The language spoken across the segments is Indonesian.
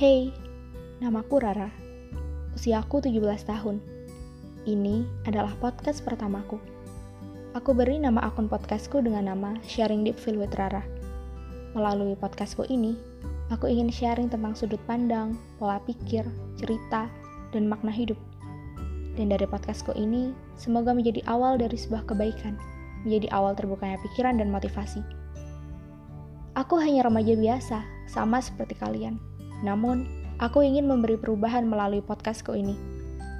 Hey, namaku Rara. Usiaku 17 tahun. Ini adalah podcast pertamaku. Aku beri nama akun podcastku dengan nama Sharing Deep Feel with Rara. Melalui podcastku ini, aku ingin sharing tentang sudut pandang, pola pikir, cerita, dan makna hidup. Dan dari podcastku ini, semoga menjadi awal dari sebuah kebaikan, menjadi awal terbukanya pikiran dan motivasi. Aku hanya remaja biasa, sama seperti kalian. Namun, aku ingin memberi perubahan melalui podcastku ini,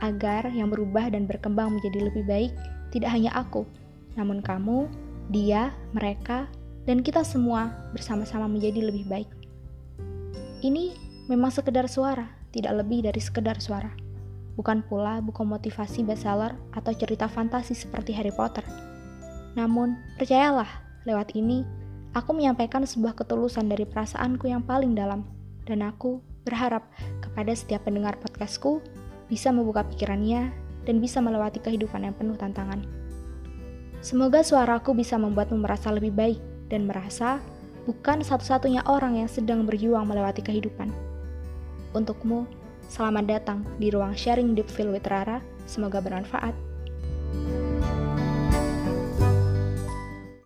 agar yang berubah dan berkembang menjadi lebih baik tidak hanya aku, namun kamu, dia, mereka, dan kita semua bersama-sama menjadi lebih baik. Ini memang sekedar suara, tidak lebih dari sekedar suara. Bukan pula buku motivasi bestseller atau cerita fantasi seperti Harry Potter. Namun, percayalah, lewat ini, aku menyampaikan sebuah ketulusan dari perasaanku yang paling dalam, dan aku berharap kepada setiap pendengar podcastku bisa membuka pikirannya dan bisa melewati kehidupan yang penuh tantangan. Semoga suaraku bisa membuatmu merasa lebih baik dan merasa bukan satu-satunya orang yang sedang berjuang melewati kehidupan. Untukmu, selamat datang di ruang sharing Deep Feel with Rara. Semoga bermanfaat.